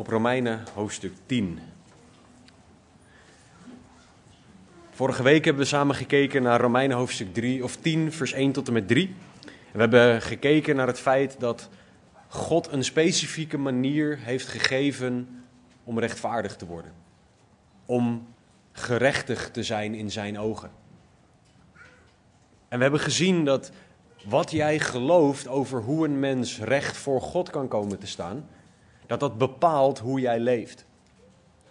op Romeinen hoofdstuk 10. Vorige week hebben we samen gekeken naar Romeinen hoofdstuk 3 of 10 vers 1 tot en met 3. En we hebben gekeken naar het feit dat God een specifieke manier heeft gegeven om rechtvaardig te worden. Om gerechtig te zijn in zijn ogen. En we hebben gezien dat wat jij gelooft over hoe een mens recht voor God kan komen te staan, dat dat bepaalt hoe jij leeft.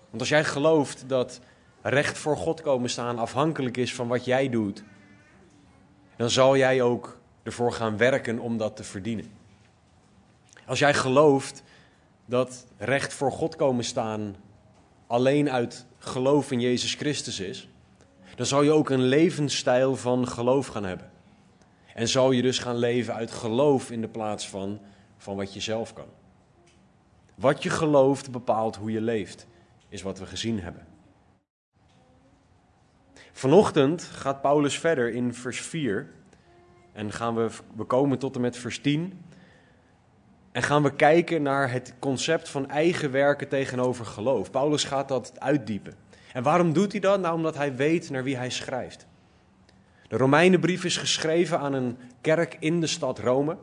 Want als jij gelooft dat recht voor God komen staan afhankelijk is van wat jij doet, dan zal jij ook ervoor gaan werken om dat te verdienen. Als jij gelooft dat recht voor God komen staan alleen uit geloof in Jezus Christus is, dan zal je ook een levensstijl van geloof gaan hebben. En zal je dus gaan leven uit geloof in de plaats van, van wat je zelf kan. Wat je gelooft bepaalt hoe je leeft, is wat we gezien hebben. Vanochtend gaat Paulus verder in vers 4 en gaan we, we komen tot en met vers 10. En gaan we kijken naar het concept van eigen werken tegenover geloof. Paulus gaat dat uitdiepen. En waarom doet hij dat? Nou, omdat hij weet naar wie hij schrijft. De Romeinenbrief is geschreven aan een kerk in de stad Rome.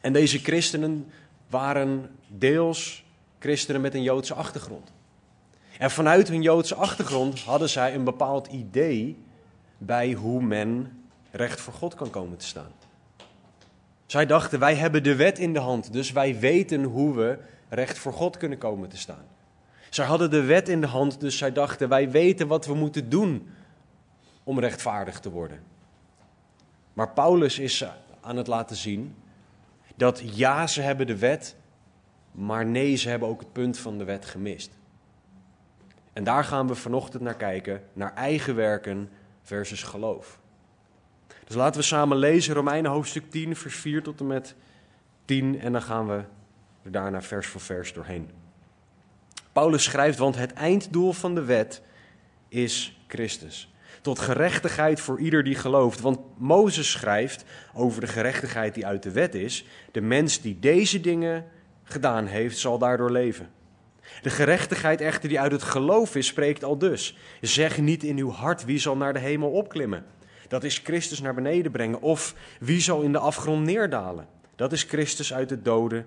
En deze christenen waren deels christenen met een Joodse achtergrond. En vanuit hun Joodse achtergrond hadden zij een bepaald idee bij hoe men recht voor God kan komen te staan. Zij dachten, wij hebben de wet in de hand, dus wij weten hoe we recht voor God kunnen komen te staan. Zij hadden de wet in de hand, dus zij dachten, wij weten wat we moeten doen om rechtvaardig te worden. Maar Paulus is aan het laten zien dat ja, ze hebben de wet, maar nee, ze hebben ook het punt van de wet gemist. En daar gaan we vanochtend naar kijken, naar eigen werken versus geloof. Dus laten we samen lezen Romeinen hoofdstuk 10, vers 4 tot en met 10 en dan gaan we daarna vers voor vers doorheen. Paulus schrijft, want het einddoel van de wet is Christus. Tot gerechtigheid voor ieder die gelooft. Want Mozes schrijft over de gerechtigheid die uit de wet is. De mens die deze dingen gedaan heeft, zal daardoor leven. De gerechtigheid echter die uit het geloof is, spreekt al dus. Zeg niet in uw hart wie zal naar de hemel opklimmen. Dat is Christus naar beneden brengen. Of wie zal in de afgrond neerdalen. Dat is Christus uit de doden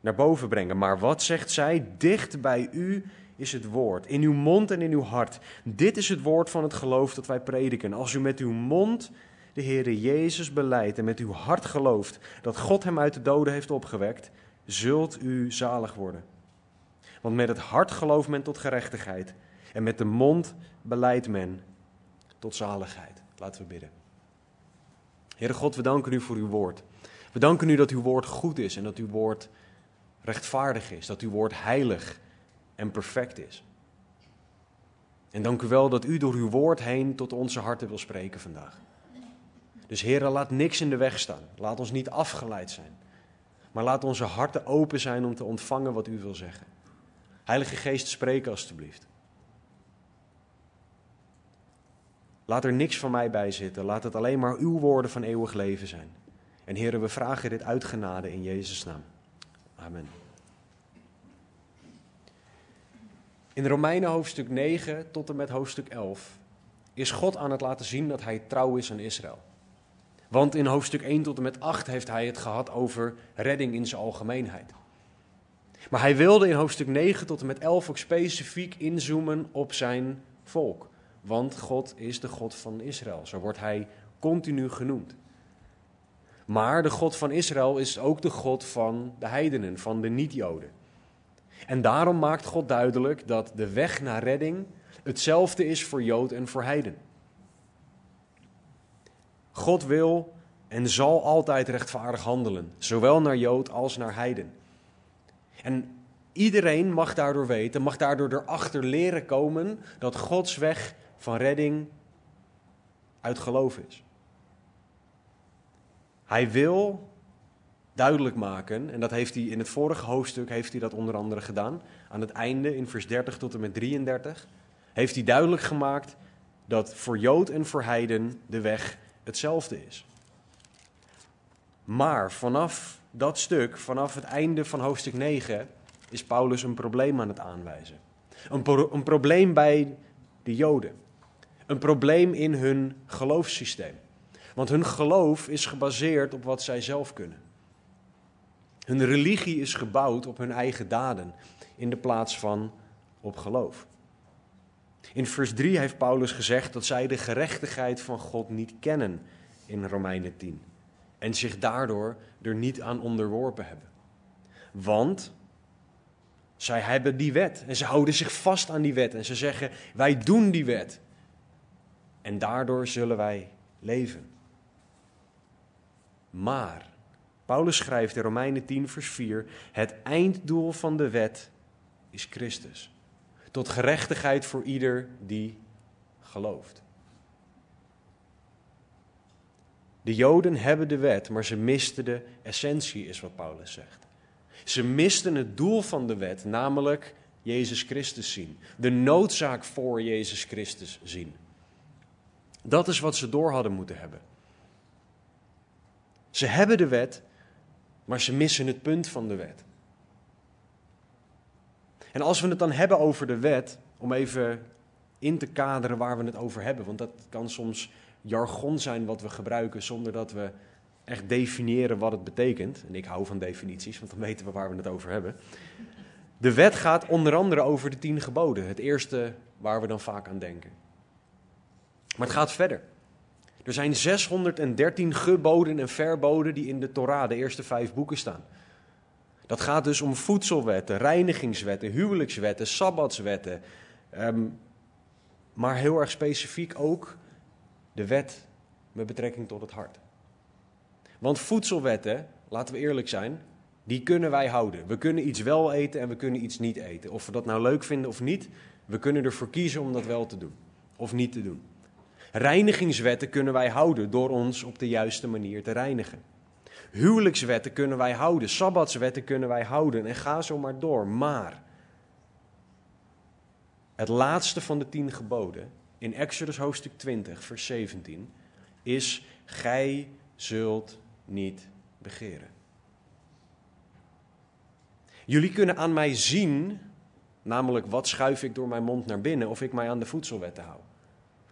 naar boven brengen. Maar wat zegt zij? Dicht bij u is het woord, in uw mond en in uw hart. Dit is het woord van het geloof dat wij prediken. Als u met uw mond de Heere Jezus beleidt en met uw hart gelooft dat God hem uit de doden heeft opgewekt, zult u zalig worden. Want met het hart gelooft men tot gerechtigheid en met de mond beleidt men tot zaligheid. Laten we bidden. Heere God, we danken u voor uw woord. We danken u dat uw woord goed is en dat uw woord rechtvaardig is, dat uw woord heilig en perfect is. En dank u wel dat u door uw woord heen tot onze harten wil spreken vandaag. Dus Heer, laat niks in de weg staan. Laat ons niet afgeleid zijn. Maar laat onze harten open zijn om te ontvangen wat u wil zeggen. Heilige Geest, spreek alstublieft. Laat er niks van mij bij zitten. Laat het alleen maar uw woorden van eeuwig leven zijn. En heren, we vragen dit uit genade in Jezus' naam. Amen. In Romeinen hoofdstuk 9 tot en met hoofdstuk 11 is God aan het laten zien dat hij trouw is aan Israël. Want in hoofdstuk 1 tot en met 8 heeft hij het gehad over redding in zijn algemeenheid. Maar hij wilde in hoofdstuk 9 tot en met 11 ook specifiek inzoomen op zijn volk. Want God is de God van Israël. Zo wordt hij continu genoemd. Maar de God van Israël is ook de God van de heidenen, van de niet-Joden. En daarom maakt God duidelijk dat de weg naar redding hetzelfde is voor Jood en voor heiden. God wil en zal altijd rechtvaardig handelen, zowel naar Jood als naar heiden. En Iedereen mag daardoor weten, mag daardoor erachter leren komen dat Gods weg van redding uit geloof is. Hij wil duidelijk maken, en dat heeft hij in het vorige hoofdstuk heeft hij dat onder andere gedaan, aan het einde in vers 30 tot en met 33, heeft hij duidelijk gemaakt dat voor Jood en voor Heiden de weg hetzelfde is. Maar vanaf dat stuk, vanaf het einde van hoofdstuk 9, is Paulus een probleem aan het aanwijzen. Een, een probleem bij de Joden. Een probleem in hun geloofssysteem. Want hun geloof is gebaseerd op wat zij zelf kunnen. Hun religie is gebouwd op hun eigen daden in de plaats van op geloof. In vers 3 heeft Paulus gezegd dat zij de gerechtigheid van God niet kennen in Romeinen 10 en zich daardoor er niet aan onderworpen hebben. Want zij hebben die wet en ze houden zich vast aan die wet en ze zeggen: Wij doen die wet. En daardoor zullen wij leven. Maar, Paulus schrijft in Romeinen 10, vers 4: Het einddoel van de wet is Christus. Tot gerechtigheid voor ieder die gelooft. De Joden hebben de wet, maar ze misten de essentie, is wat Paulus zegt. Ze misten het doel van de wet, namelijk Jezus Christus zien. De noodzaak voor Jezus Christus zien. Dat is wat ze door hadden moeten hebben. Ze hebben de wet, maar ze missen het punt van de wet. En als we het dan hebben over de wet, om even in te kaderen waar we het over hebben, want dat kan soms jargon zijn wat we gebruiken zonder dat we echt definiëren wat het betekent. En ik hou van definities, want dan weten we waar we het over hebben. De wet gaat onder andere over de tien geboden, het eerste waar we dan vaak aan denken. Maar het gaat verder. Er zijn 613 geboden en verboden die in de Torah, de eerste vijf boeken, staan. Dat gaat dus om voedselwetten, reinigingswetten, huwelijkswetten, sabbatswetten. Um, maar heel erg specifiek ook de wet met betrekking tot het hart. Want voedselwetten, laten we eerlijk zijn, die kunnen wij houden. We kunnen iets wel eten en we kunnen iets niet eten. Of we dat nou leuk vinden of niet, we kunnen ervoor kiezen om dat wel te doen of niet te doen. Reinigingswetten kunnen wij houden door ons op de juiste manier te reinigen. Huwelijkswetten kunnen wij houden, sabbatswetten kunnen wij houden en ga zo maar door. Maar het laatste van de tien geboden in Exodus hoofdstuk 20, vers 17 is: Gij zult niet begeren. Jullie kunnen aan mij zien, namelijk wat schuif ik door mijn mond naar binnen, of ik mij aan de voedselwetten hou.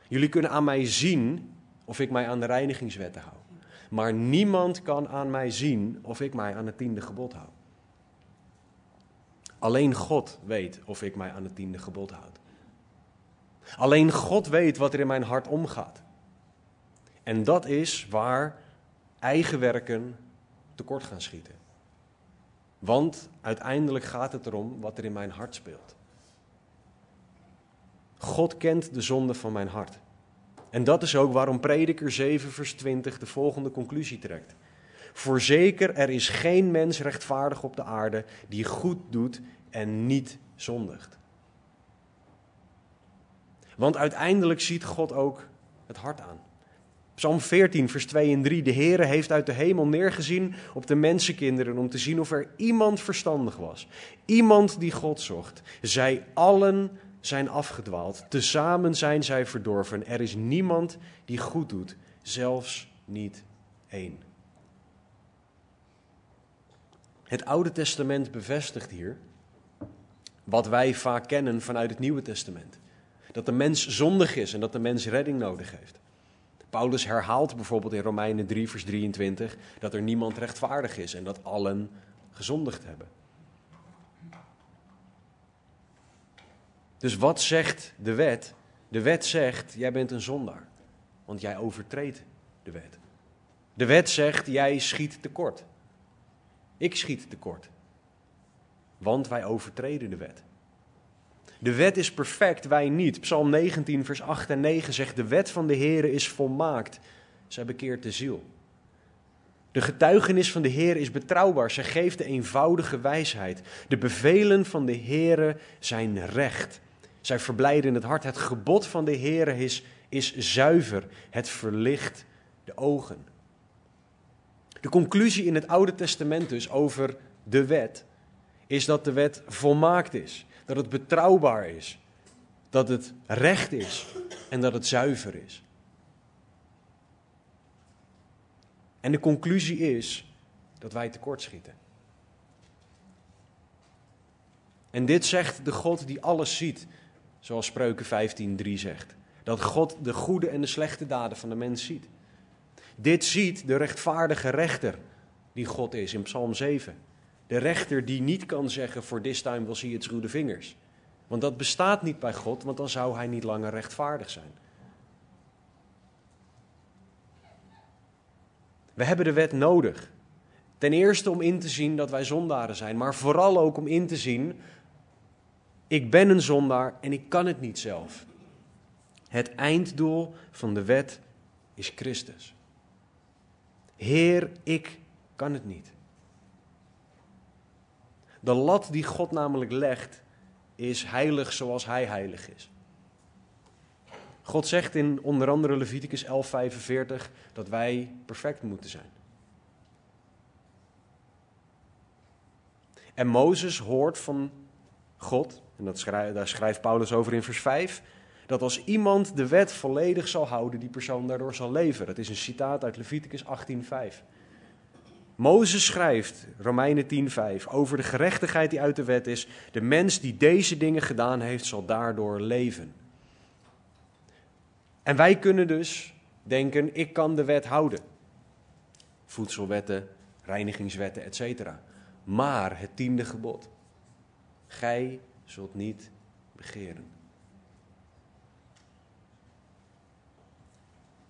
Jullie kunnen aan mij zien of ik mij aan de reinigingswetten hou. Maar niemand kan aan mij zien of ik mij aan het tiende gebod hou. Alleen God weet of ik mij aan het tiende gebod houd. Alleen God weet wat er in mijn hart omgaat. En dat is waar eigen werken tekort gaan schieten. Want uiteindelijk gaat het erom wat er in mijn hart speelt. God kent de zonde van mijn hart. En dat is ook waarom Prediker 7, vers 20 de volgende conclusie trekt. Voorzeker, er is geen mens rechtvaardig op de aarde die goed doet en niet zondigt. Want uiteindelijk ziet God ook het hart aan. Psalm 14, vers 2 en 3. De Heere heeft uit de hemel neergezien op de mensenkinderen om te zien of er iemand verstandig was. Iemand die God zocht. Zij allen zijn afgedwaald. Tezamen zijn zij verdorven. Er is niemand die goed doet, zelfs niet één. Het Oude Testament bevestigt hier wat wij vaak kennen vanuit het Nieuwe Testament. Dat de mens zondig is en dat de mens redding nodig heeft. Paulus herhaalt bijvoorbeeld in Romeinen 3, vers 23 dat er niemand rechtvaardig is en dat allen gezondigd hebben. Dus wat zegt de wet? De wet zegt, jij bent een zondaar, want jij overtreedt de wet. De wet zegt, jij schiet tekort. Ik schiet tekort, want wij overtreden de wet. De wet is perfect, wij niet. Psalm 19, vers 8 en 9 zegt: De wet van de Heere is volmaakt. Zij bekeert de ziel. De getuigenis van de Heer is betrouwbaar. Zij geeft de eenvoudige wijsheid. De bevelen van de Heer zijn recht. Zij verblijden het hart. Het gebod van de Heer is, is zuiver. Het verlicht de ogen. De conclusie in het Oude Testament dus over de wet is dat de wet volmaakt is. Dat het betrouwbaar is. Dat het recht is. En dat het zuiver is. En de conclusie is dat wij tekortschieten. En dit zegt de God die alles ziet, zoals Spreuken 15:3 zegt. Dat God de goede en de slechte daden van de mens ziet. Dit ziet de rechtvaardige rechter die God is in Psalm 7. De rechter die niet kan zeggen, for this time will see through the vingers. Want dat bestaat niet bij God, want dan zou hij niet langer rechtvaardig zijn. We hebben de wet nodig. Ten eerste om in te zien dat wij zondaren zijn, maar vooral ook om in te zien, ik ben een zondaar en ik kan het niet zelf. Het einddoel van de wet is Christus. Heer, ik kan het niet. De lat die God namelijk legt, is heilig zoals Hij heilig is. God zegt in onder andere Leviticus 11:45 dat wij perfect moeten zijn. En Mozes hoort van God, en dat daar schrijft Paulus over in vers 5, dat als iemand de wet volledig zal houden, die persoon daardoor zal leven. Dat is een citaat uit Leviticus 18:5. Mozes schrijft, Romeinen 10:5, over de gerechtigheid die uit de wet is. De mens die deze dingen gedaan heeft, zal daardoor leven. En wij kunnen dus denken, ik kan de wet houden. Voedselwetten, reinigingswetten, etc. Maar het tiende gebod. Gij zult niet begeren.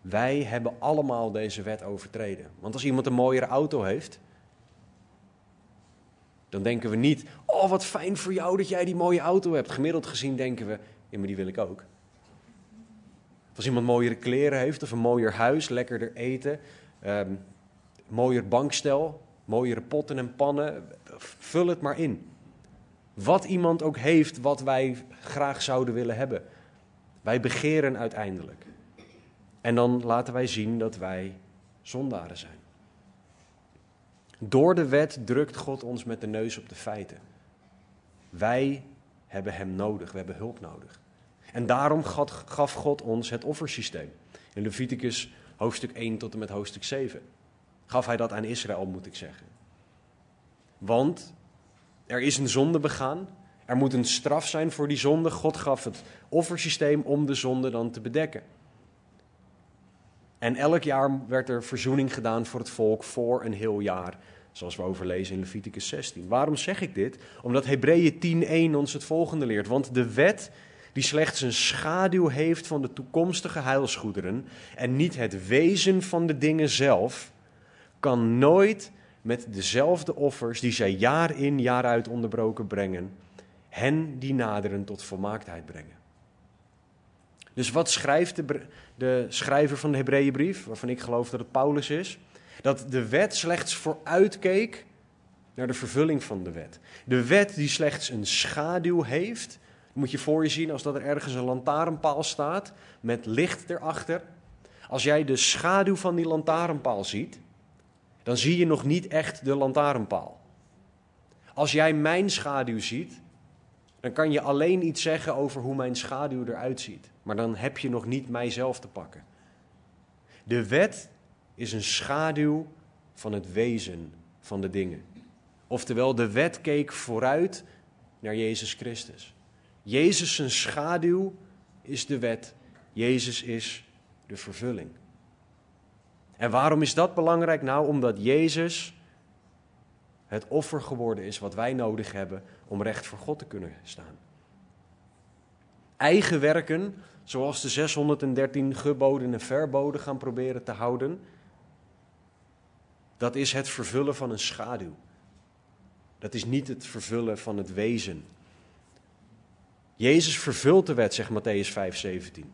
Wij hebben allemaal deze wet overtreden. Want als iemand een mooiere auto heeft, dan denken we niet: Oh, wat fijn voor jou dat jij die mooie auto hebt. Gemiddeld gezien denken we: Ja, maar die wil ik ook. Als iemand mooiere kleren heeft of een mooier huis, lekkerder eten, um, mooier bankstel, mooiere potten en pannen, vul het maar in. Wat iemand ook heeft wat wij graag zouden willen hebben. Wij begeren uiteindelijk. En dan laten wij zien dat wij zondaren zijn. Door de wet drukt God ons met de neus op de feiten. Wij hebben Hem nodig, we hebben hulp nodig. En daarom gaf God ons het offersysteem. In Leviticus hoofdstuk 1 tot en met hoofdstuk 7. Gaf hij dat aan Israël, moet ik zeggen. Want er is een zonde begaan. Er moet een straf zijn voor die zonde. God gaf het offersysteem om de zonde dan te bedekken. En elk jaar werd er verzoening gedaan voor het volk voor een heel jaar. Zoals we overlezen in Leviticus 16. Waarom zeg ik dit? Omdat Hebreeën 10.1 ons het volgende leert. Want de wet die slechts een schaduw heeft van de toekomstige heilsgoederen en niet het wezen van de dingen zelf, kan nooit met dezelfde offers die zij jaar in jaar uit onderbroken brengen, hen die naderen tot volmaaktheid brengen. Dus wat schrijft de, de schrijver van de Hebreeënbrief, waarvan ik geloof dat het Paulus is? Dat de wet slechts vooruitkeek naar de vervulling van de wet. De wet die slechts een schaduw heeft moet je voor je zien als dat er ergens een lantaarnpaal staat met licht erachter. Als jij de schaduw van die lantaarnpaal ziet, dan zie je nog niet echt de lantaarnpaal. Als jij mijn schaduw ziet, dan kan je alleen iets zeggen over hoe mijn schaduw eruit ziet. Maar dan heb je nog niet mijzelf te pakken. De wet is een schaduw van het wezen van de dingen. Oftewel, de wet keek vooruit naar Jezus Christus. Jezus schaduw is de wet. Jezus is de vervulling. En waarom is dat belangrijk? Nou, omdat Jezus het offer geworden is wat wij nodig hebben om recht voor God te kunnen staan. Eigen werken, zoals de 613 geboden en verboden gaan proberen te houden, dat is het vervullen van een schaduw. Dat is niet het vervullen van het wezen Jezus vervult de wet, zegt Matthäus 5:17.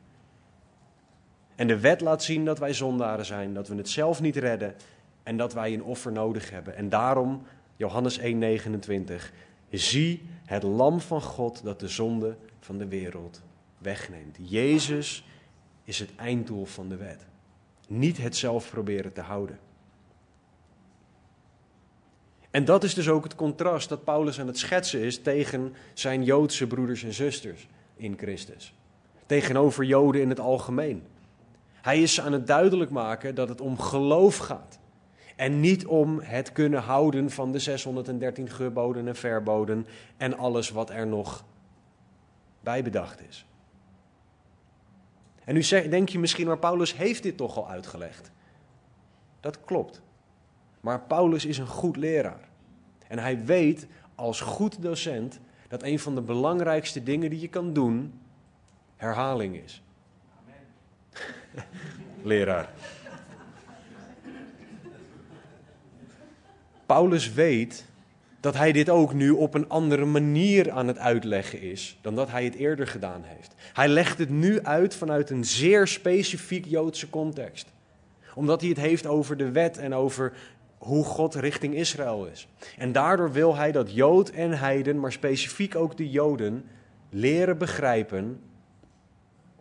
En de wet laat zien dat wij zondaren zijn, dat we het zelf niet redden en dat wij een offer nodig hebben. En daarom, Johannes 1,29, zie het lam van God dat de zonde van de wereld wegneemt. Jezus is het einddoel van de wet. Niet het zelf proberen te houden. En dat is dus ook het contrast dat Paulus aan het schetsen is tegen zijn Joodse broeders en zusters in Christus. Tegenover Joden in het algemeen. Hij is aan het duidelijk maken dat het om geloof gaat. En niet om het kunnen houden van de 613 geboden en verboden en alles wat er nog bij bedacht is. En nu denk je misschien, maar Paulus heeft dit toch al uitgelegd. Dat klopt. Maar Paulus is een goed leraar. En hij weet als goed docent dat een van de belangrijkste dingen die je kan doen herhaling is. Leraar. Paulus weet dat hij dit ook nu op een andere manier aan het uitleggen is dan dat hij het eerder gedaan heeft. Hij legt het nu uit vanuit een zeer specifiek Joodse context. Omdat hij het heeft over de wet en over hoe God richting Israël is. En daardoor wil hij dat Jood en Heiden, maar specifiek ook de Joden, leren begrijpen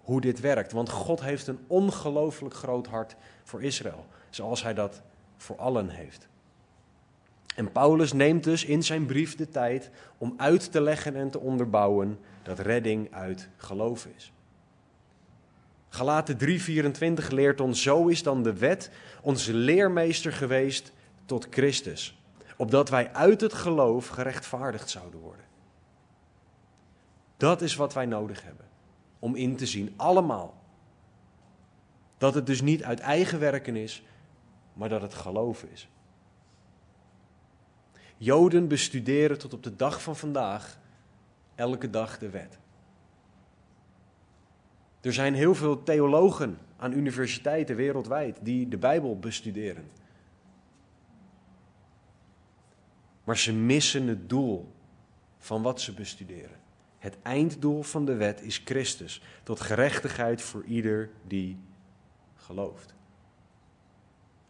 hoe dit werkt. Want God heeft een ongelooflijk groot hart voor Israël, zoals hij dat voor allen heeft. En Paulus neemt dus in zijn brief de tijd om uit te leggen en te onderbouwen dat redding uit geloof is. Galaten 3:24 leert ons: Zo is dan de wet onze leermeester geweest tot Christus, opdat wij uit het geloof gerechtvaardigd zouden worden. Dat is wat wij nodig hebben om in te zien, allemaal. Dat het dus niet uit eigen werken is, maar dat het geloof is. Joden bestuderen tot op de dag van vandaag elke dag de wet. Er zijn heel veel theologen aan universiteiten wereldwijd die de Bijbel bestuderen. Maar ze missen het doel van wat ze bestuderen. Het einddoel van de wet is Christus, tot gerechtigheid voor ieder die gelooft.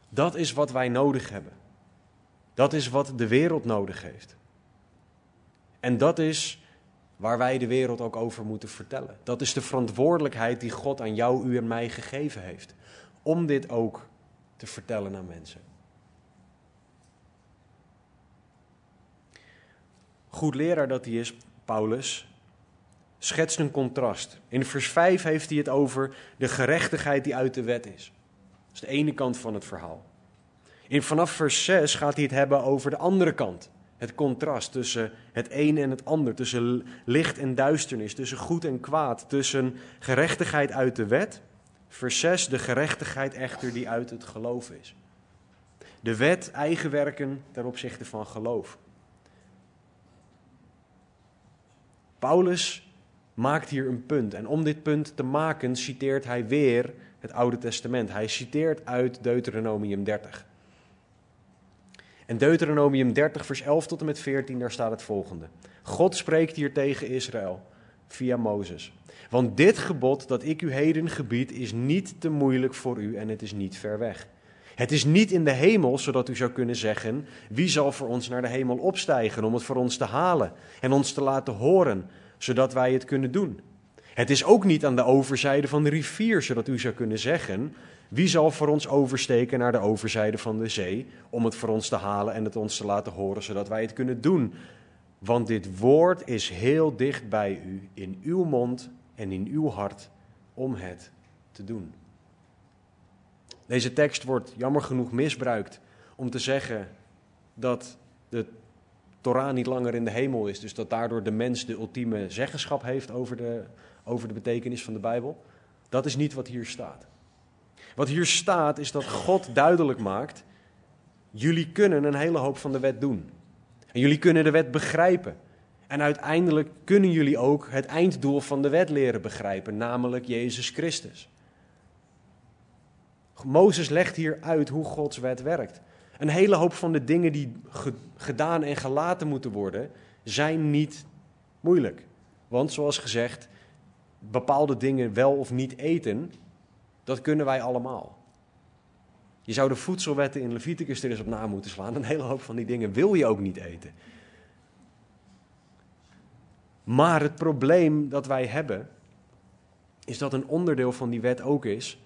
Dat is wat wij nodig hebben. Dat is wat de wereld nodig heeft. En dat is waar wij de wereld ook over moeten vertellen. Dat is de verantwoordelijkheid die God aan jou, u en mij gegeven heeft. Om dit ook te vertellen aan mensen. Goed leraar dat hij is, Paulus, schetst een contrast. In vers 5 heeft hij het over de gerechtigheid die uit de wet is. Dat is de ene kant van het verhaal. In vanaf vers 6 gaat hij het hebben over de andere kant. Het contrast tussen het een en het ander, tussen licht en duisternis, tussen goed en kwaad, tussen gerechtigheid uit de wet. Vers 6, de gerechtigheid echter die uit het geloof is. De wet, eigen werken ten opzichte van geloof. Paulus maakt hier een punt. En om dit punt te maken, citeert hij weer het Oude Testament. Hij citeert uit Deuteronomium 30. En Deuteronomium 30, vers 11 tot en met 14, daar staat het volgende. God spreekt hier tegen Israël via Mozes. Want dit gebod dat ik u heden gebied is niet te moeilijk voor u en het is niet ver weg. Het is niet in de hemel, zodat u zou kunnen zeggen: wie zal voor ons naar de hemel opstijgen om het voor ons te halen en ons te laten horen, zodat wij het kunnen doen? Het is ook niet aan de overzijde van de rivier, zodat u zou kunnen zeggen: wie zal voor ons oversteken naar de overzijde van de zee om het voor ons te halen en het ons te laten horen, zodat wij het kunnen doen? Want dit woord is heel dicht bij u, in uw mond en in uw hart, om het te doen. Deze tekst wordt jammer genoeg misbruikt om te zeggen dat de Torah niet langer in de hemel is, dus dat daardoor de mens de ultieme zeggenschap heeft over de, over de betekenis van de Bijbel. Dat is niet wat hier staat. Wat hier staat is dat God duidelijk maakt: jullie kunnen een hele hoop van de wet doen. En jullie kunnen de wet begrijpen. En uiteindelijk kunnen jullie ook het einddoel van de wet leren begrijpen, namelijk Jezus Christus. Mozes legt hier uit hoe Gods wet werkt. Een hele hoop van de dingen die gedaan en gelaten moeten worden, zijn niet moeilijk. Want zoals gezegd, bepaalde dingen wel of niet eten, dat kunnen wij allemaal. Je zou de voedselwetten in Leviticus er eens op na moeten slaan. Een hele hoop van die dingen wil je ook niet eten. Maar het probleem dat wij hebben, is dat een onderdeel van die wet ook is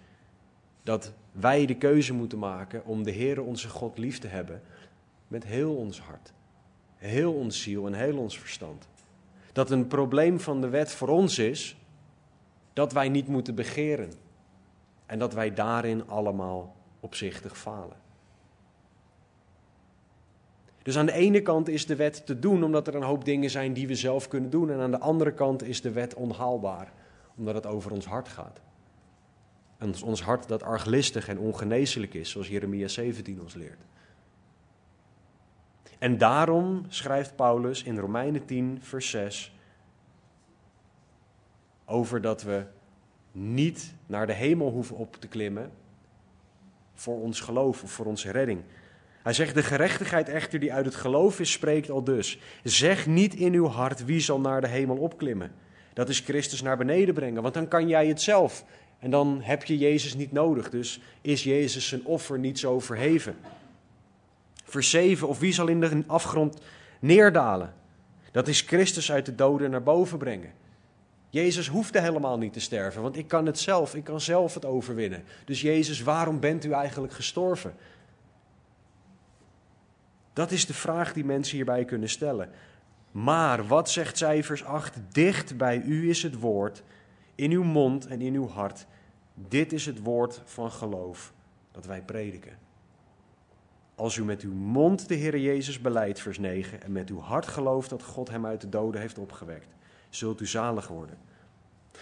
dat wij de keuze moeten maken om de Heere onze God lief te hebben met heel ons hart, heel ons ziel en heel ons verstand. Dat een probleem van de wet voor ons is dat wij niet moeten begeren en dat wij daarin allemaal opzichtig falen. Dus aan de ene kant is de wet te doen omdat er een hoop dingen zijn die we zelf kunnen doen. En aan de andere kant is de wet onhaalbaar omdat het over ons hart gaat. En ons hart dat arglistig en ongeneeslijk is, zoals Jeremia 17 ons leert. En daarom schrijft Paulus in Romeinen 10, vers 6 over dat we niet naar de hemel hoeven op te klimmen voor ons geloof of voor onze redding. Hij zegt, de gerechtigheid echter die uit het geloof is, spreekt al dus. Zeg niet in uw hart wie zal naar de hemel opklimmen. Dat is Christus naar beneden brengen, want dan kan jij het zelf. En dan heb je Jezus niet nodig, dus is Jezus zijn offer niet zo verheven. Vers 7, of wie zal in de afgrond neerdalen? Dat is Christus uit de doden naar boven brengen. Jezus hoefde helemaal niet te sterven, want ik kan het zelf, ik kan zelf het overwinnen. Dus Jezus, waarom bent u eigenlijk gestorven? Dat is de vraag die mensen hierbij kunnen stellen. Maar wat zegt zij vers 8? Dicht bij u is het woord, in uw mond en in uw hart. Dit is het woord van geloof dat wij prediken. Als u met uw mond de Heer Jezus beleidt, vers 9, en met uw hart gelooft dat God hem uit de doden heeft opgewekt, zult u zalig worden.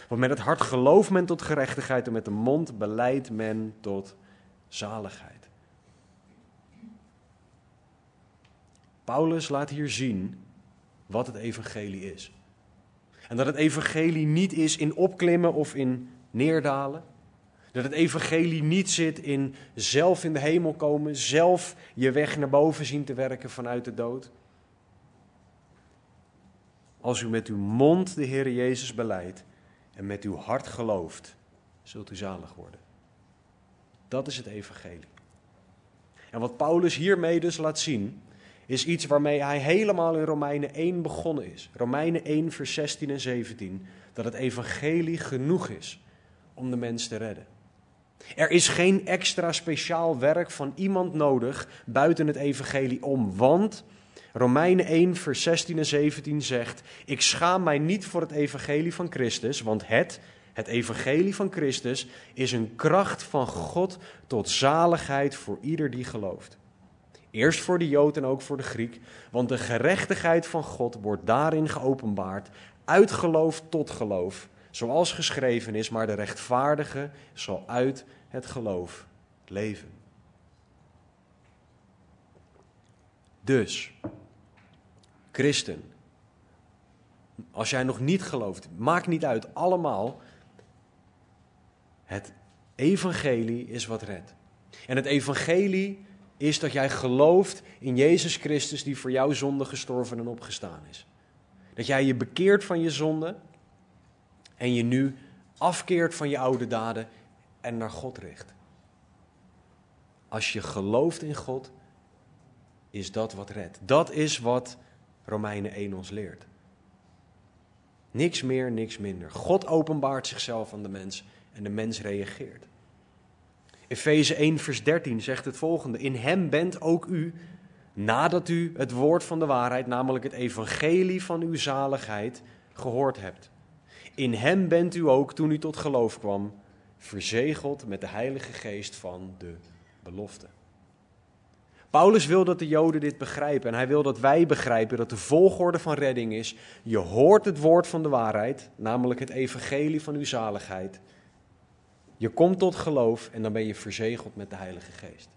Want met het hart gelooft men tot gerechtigheid en met de mond beleidt men tot zaligheid. Paulus laat hier zien wat het evangelie is. En dat het evangelie niet is in opklimmen of in neerdalen. Dat het evangelie niet zit in zelf in de hemel komen, zelf je weg naar boven zien te werken vanuit de dood. Als u met uw mond de Heer Jezus beleidt en met uw hart gelooft, zult u zalig worden. Dat is het evangelie. En wat Paulus hiermee dus laat zien, is iets waarmee hij helemaal in Romeinen 1 begonnen is. Romeinen 1, vers 16 en 17. Dat het evangelie genoeg is om de mens te redden. Er is geen extra speciaal werk van iemand nodig buiten het evangelie om, want Romeinen 1, vers 16 en 17 zegt: Ik schaam mij niet voor het evangelie van Christus, want het, het evangelie van Christus, is een kracht van God tot zaligheid voor ieder die gelooft. Eerst voor de Jood en ook voor de Griek, want de gerechtigheid van God wordt daarin geopenbaard, uit geloof tot geloof, zoals geschreven is, maar de rechtvaardige zal uit het geloof leven. Dus, christen, als jij nog niet gelooft, maakt niet uit, allemaal, het evangelie is wat redt. En het evangelie is dat jij gelooft in Jezus Christus die voor jouw zonde gestorven en opgestaan is. Dat jij je bekeert van je zonde en je nu afkeert van je oude daden en naar God richt. Als je gelooft in God, is dat wat redt. Dat is wat Romeinen 1 ons leert. Niks meer, niks minder. God openbaart zichzelf aan de mens en de mens reageert. Efeze 1, vers 13 zegt het volgende: In hem bent ook u, nadat u het woord van de waarheid, namelijk het evangelie van uw zaligheid, gehoord hebt. In hem bent u ook, toen u tot geloof kwam, verzegeld met de Heilige Geest van de belofte. Paulus wil dat de Joden dit begrijpen en hij wil dat wij begrijpen dat de volgorde van redding is: je hoort het woord van de waarheid, namelijk het evangelie van uw zaligheid. Je komt tot geloof en dan ben je verzegeld met de Heilige Geest.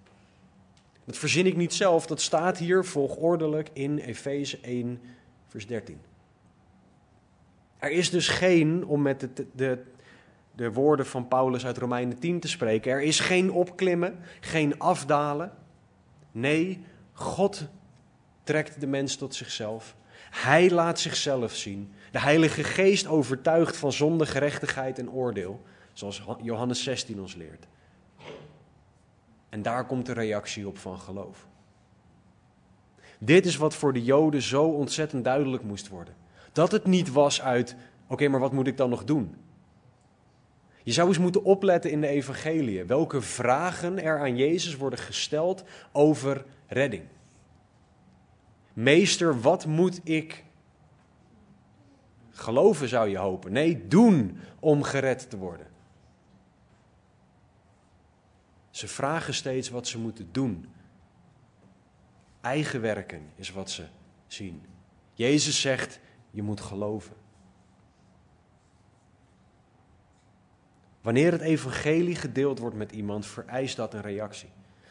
Dat verzin ik niet zelf, dat staat hier volgordelijk in Efeze 1, vers 13. Er is dus geen, om met de, de, de woorden van Paulus uit Romeinen 10 te spreken, er is geen opklimmen, geen afdalen. Nee, God trekt de mens tot zichzelf. Hij laat zichzelf zien. De Heilige Geest overtuigt van zonde, gerechtigheid en oordeel. Zoals Johannes 16 ons leert. En daar komt de reactie op van geloof. Dit is wat voor de Joden zo ontzettend duidelijk moest worden. Dat het niet was uit, oké, maar wat moet ik dan nog doen? Je zou eens moeten opletten in de evangelie welke vragen er aan Jezus worden gesteld over redding. Meester, wat moet ik geloven, zou je hopen? Nee, doen om gered te worden. Ze vragen steeds wat ze moeten doen. Eigen werken is wat ze zien. Jezus zegt, je moet geloven. Wanneer het evangelie gedeeld wordt met iemand, vereist dat een reactie.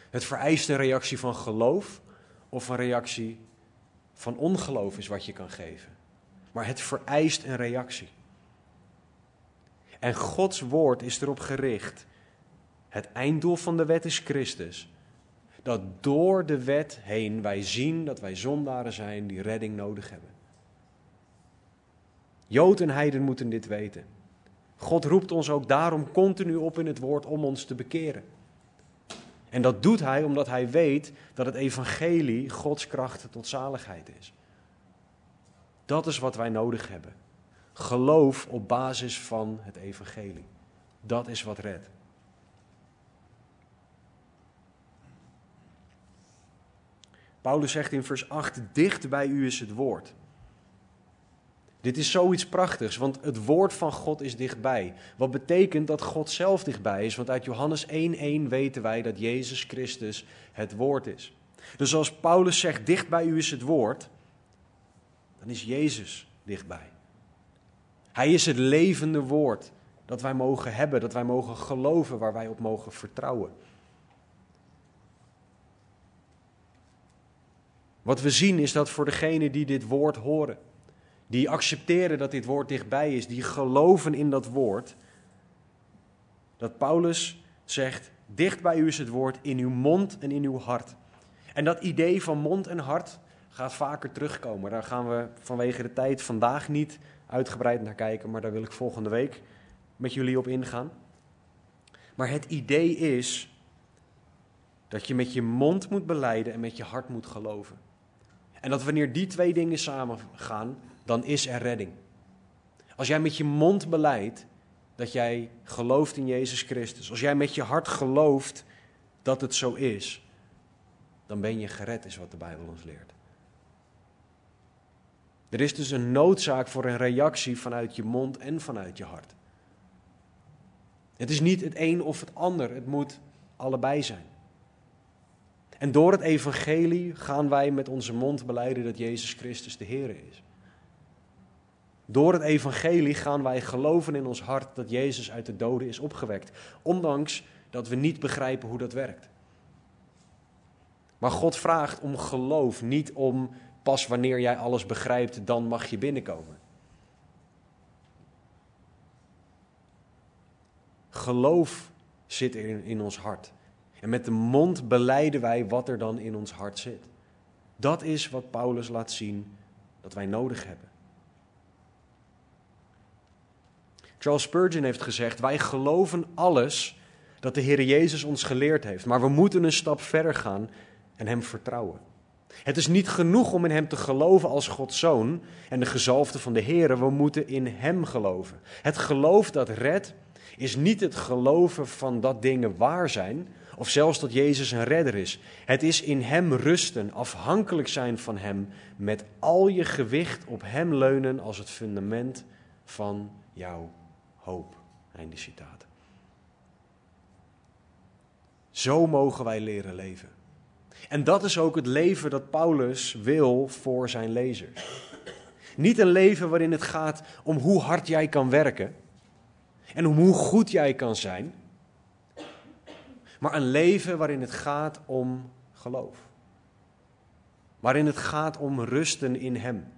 Het vereist een reactie van geloof of een reactie van ongeloof is wat je kan geven. Maar het vereist een reactie. En Gods woord is erop gericht. Het einddoel van de wet is Christus. Dat door de wet heen wij zien dat wij zondaren zijn die redding nodig hebben. Jood en heiden moeten dit weten. God roept ons ook daarom continu op in het woord om ons te bekeren. En dat doet hij omdat hij weet dat het evangelie Gods kracht tot zaligheid is. Dat is wat wij nodig hebben. Geloof op basis van het evangelie. Dat is wat redt. Paulus zegt in vers 8: Dicht bij u is het woord. Dit is zoiets prachtigs, want het woord van God is dichtbij. Wat betekent dat God zelf dichtbij is, want uit Johannes 1:1 weten wij dat Jezus Christus het woord is. Dus als Paulus zegt dicht bij u is het woord, dan is Jezus dichtbij. Hij is het levende woord dat wij mogen hebben, dat wij mogen geloven, waar wij op mogen vertrouwen. Wat we zien is dat voor degenen die dit woord horen, die accepteren dat dit woord dichtbij is, die geloven in dat woord, dat Paulus zegt, dicht bij u is het woord in uw mond en in uw hart. En dat idee van mond en hart gaat vaker terugkomen. Daar gaan we vanwege de tijd vandaag niet uitgebreid naar kijken, maar daar wil ik volgende week met jullie op ingaan. Maar het idee is dat je met je mond moet beleiden en met je hart moet geloven. En dat wanneer die twee dingen samen gaan, dan is er redding. Als jij met je mond beleidt dat jij gelooft in Jezus Christus, als jij met je hart gelooft dat het zo is, dan ben je gered, is wat de Bijbel ons leert. Er is dus een noodzaak voor een reactie vanuit je mond en vanuit je hart. Het is niet het een of het ander, het moet allebei zijn. En door het evangelie gaan wij met onze mond beleiden dat Jezus Christus de Heer is. Door het evangelie gaan wij geloven in ons hart dat Jezus uit de doden is opgewekt, ondanks dat we niet begrijpen hoe dat werkt. Maar God vraagt om geloof, niet om pas wanneer jij alles begrijpt, dan mag je binnenkomen. Geloof zit in, in ons hart. En met de mond beleiden wij wat er dan in ons hart zit. Dat is wat Paulus laat zien dat wij nodig hebben. Charles Spurgeon heeft gezegd: Wij geloven alles dat de Heer Jezus ons geleerd heeft, maar we moeten een stap verder gaan en Hem vertrouwen. Het is niet genoeg om in Hem te geloven als Gods zoon en de gezalfde van de Heer. We moeten in Hem geloven. Het geloof dat redt is niet het geloven van dat dingen waar zijn, of zelfs dat Jezus een redder is. Het is in Hem rusten, afhankelijk zijn van Hem, met al je gewicht op Hem leunen als het fundament van jouw hoop. Einde citaat. Zo mogen wij leren leven. En dat is ook het leven dat Paulus wil voor zijn lezers. Niet een leven waarin het gaat om hoe hard jij kan werken en om hoe goed jij kan zijn, maar een leven waarin het gaat om geloof. Waarin het gaat om rusten in Hem,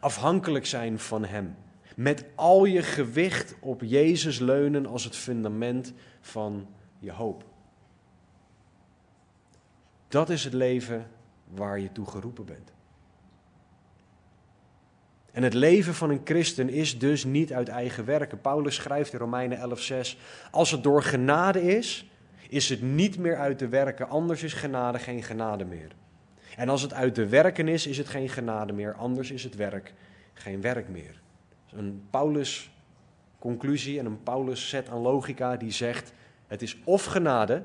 afhankelijk zijn van Hem, met al je gewicht op Jezus leunen als het fundament van je hoop. Dat is het leven waar je toe geroepen bent. En het leven van een christen is dus niet uit eigen werken. Paulus schrijft in Romeinen 11:6: Als het door genade is, is het niet meer uit de werken, anders is genade geen genade meer. En als het uit de werken is, is het geen genade meer, anders is het werk geen werk meer. Een Paulus conclusie en een Paulus set aan logica die zegt: het is of genade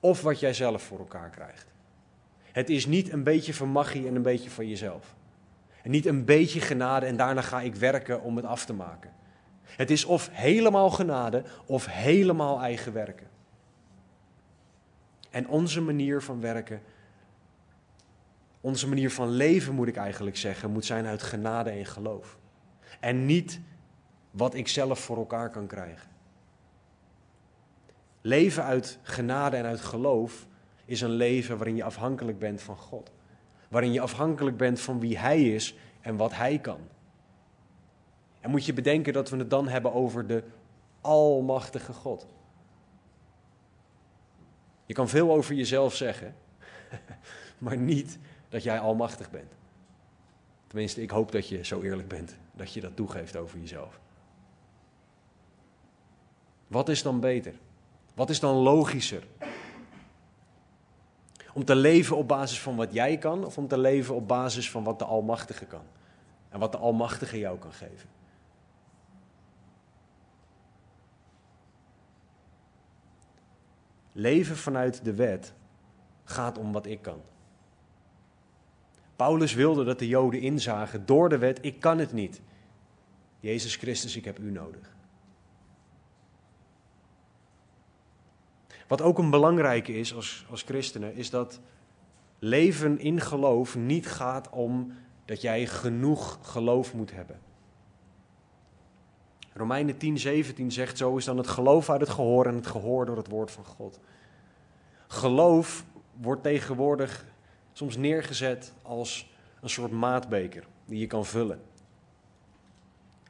of wat jij zelf voor elkaar krijgt. Het is niet een beetje van magie en een beetje van jezelf. En niet een beetje genade en daarna ga ik werken om het af te maken. Het is of helemaal genade of helemaal eigen werken. En onze manier van werken, onze manier van leven moet ik eigenlijk zeggen, moet zijn uit genade en geloof. En niet wat ik zelf voor elkaar kan krijgen. Leven uit genade en uit geloof is een leven waarin je afhankelijk bent van God. Waarin je afhankelijk bent van wie Hij is en wat Hij kan. En moet je bedenken dat we het dan hebben over de Almachtige God. Je kan veel over jezelf zeggen, maar niet dat jij almachtig bent. Tenminste, ik hoop dat je zo eerlijk bent dat je dat toegeeft over jezelf. Wat is dan beter? Wat is dan logischer? Om te leven op basis van wat jij kan of om te leven op basis van wat de Almachtige kan? En wat de Almachtige jou kan geven? Leven vanuit de wet gaat om wat ik kan. Paulus wilde dat de Joden inzagen door de wet: ik kan het niet. Jezus Christus, ik heb u nodig. Wat ook een belangrijke is als, als christenen, is dat leven in geloof niet gaat om dat jij genoeg geloof moet hebben. Romeinen 10, 17 zegt zo is dan het geloof uit het gehoor en het gehoor door het woord van God. Geloof wordt tegenwoordig soms neergezet als een soort maatbeker die je kan vullen.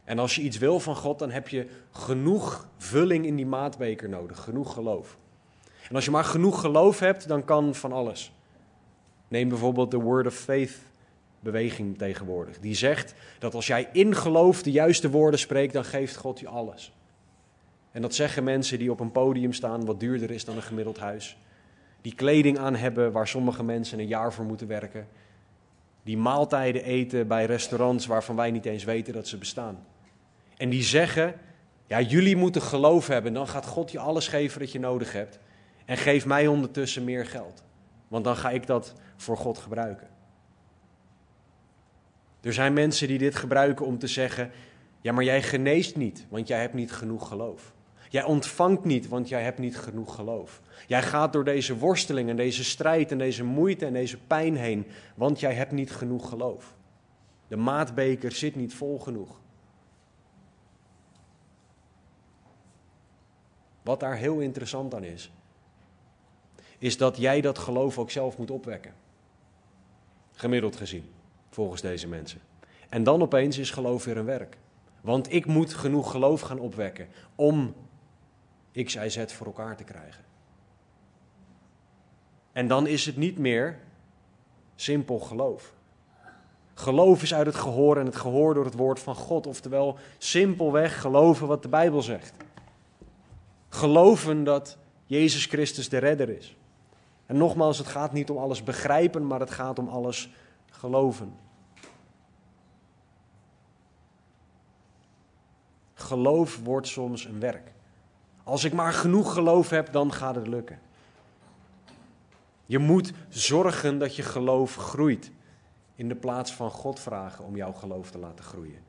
En als je iets wil van God, dan heb je genoeg vulling in die maatbeker nodig, genoeg geloof. En als je maar genoeg geloof hebt, dan kan van alles. Neem bijvoorbeeld de Word of Faith beweging tegenwoordig. Die zegt dat als jij in geloof de juiste woorden spreekt, dan geeft God je alles. En dat zeggen mensen die op een podium staan, wat duurder is dan een gemiddeld huis. Die kleding aan hebben waar sommige mensen een jaar voor moeten werken. Die maaltijden eten bij restaurants waarvan wij niet eens weten dat ze bestaan. En die zeggen, ja, jullie moeten geloof hebben, dan gaat God je alles geven dat je nodig hebt. En geef mij ondertussen meer geld. Want dan ga ik dat voor God gebruiken. Er zijn mensen die dit gebruiken om te zeggen: ja, maar jij geneest niet, want jij hebt niet genoeg geloof. Jij ontvangt niet, want jij hebt niet genoeg geloof. Jij gaat door deze worsteling en deze strijd en deze moeite en deze pijn heen, want jij hebt niet genoeg geloof. De maatbeker zit niet vol genoeg. Wat daar heel interessant aan is, is dat jij dat geloof ook zelf moet opwekken. Gemiddeld gezien, volgens deze mensen. En dan opeens is geloof weer een werk. Want ik moet genoeg geloof gaan opwekken om X, Y, Z voor elkaar te krijgen. En dan is het niet meer simpel geloof. Geloof is uit het gehoor en het gehoor door het woord van God. Oftewel simpelweg geloven wat de Bijbel zegt. Geloven dat Jezus Christus de redder is. En nogmaals, het gaat niet om alles begrijpen, maar het gaat om alles geloven. Geloof wordt soms een werk. Als ik maar genoeg geloof heb, dan gaat het lukken. Je moet zorgen dat je geloof groeit. In de plaats van God vragen om jouw geloof te laten groeien.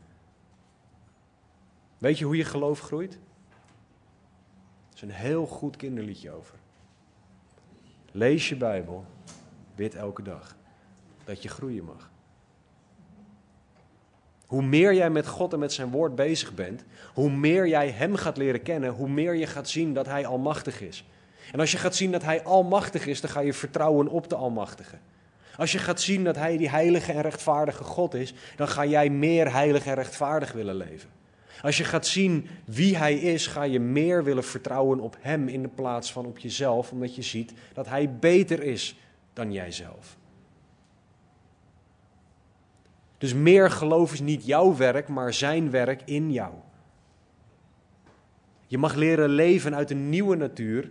Weet je hoe je geloof groeit? Er is een heel goed kinderliedje over. Lees je Bijbel, bid elke dag dat je groeien mag. Hoe meer jij met God en met zijn woord bezig bent, hoe meer jij Hem gaat leren kennen, hoe meer je gaat zien dat Hij almachtig is. En als je gaat zien dat Hij almachtig is, dan ga je vertrouwen op de Almachtige. Als je gaat zien dat Hij die heilige en rechtvaardige God is, dan ga jij meer heilig en rechtvaardig willen leven. Als je gaat zien wie Hij is, ga je meer willen vertrouwen op Hem in de plaats van op jezelf, omdat je ziet dat Hij beter is dan jijzelf. Dus meer geloof is niet jouw werk, maar Zijn werk in jou. Je mag leren leven uit een nieuwe natuur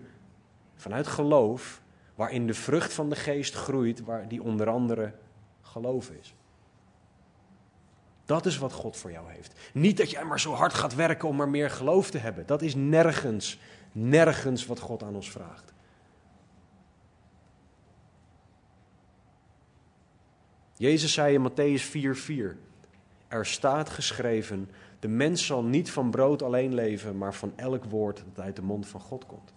Vanuit geloof, waarin de vrucht van de geest groeit, waar die onder andere geloof is. Dat is wat God voor jou heeft. Niet dat jij maar zo hard gaat werken om maar meer geloof te hebben. Dat is nergens, nergens wat God aan ons vraagt. Jezus zei in Matthäus 4:4: Er staat geschreven: De mens zal niet van brood alleen leven, maar van elk woord dat uit de mond van God komt.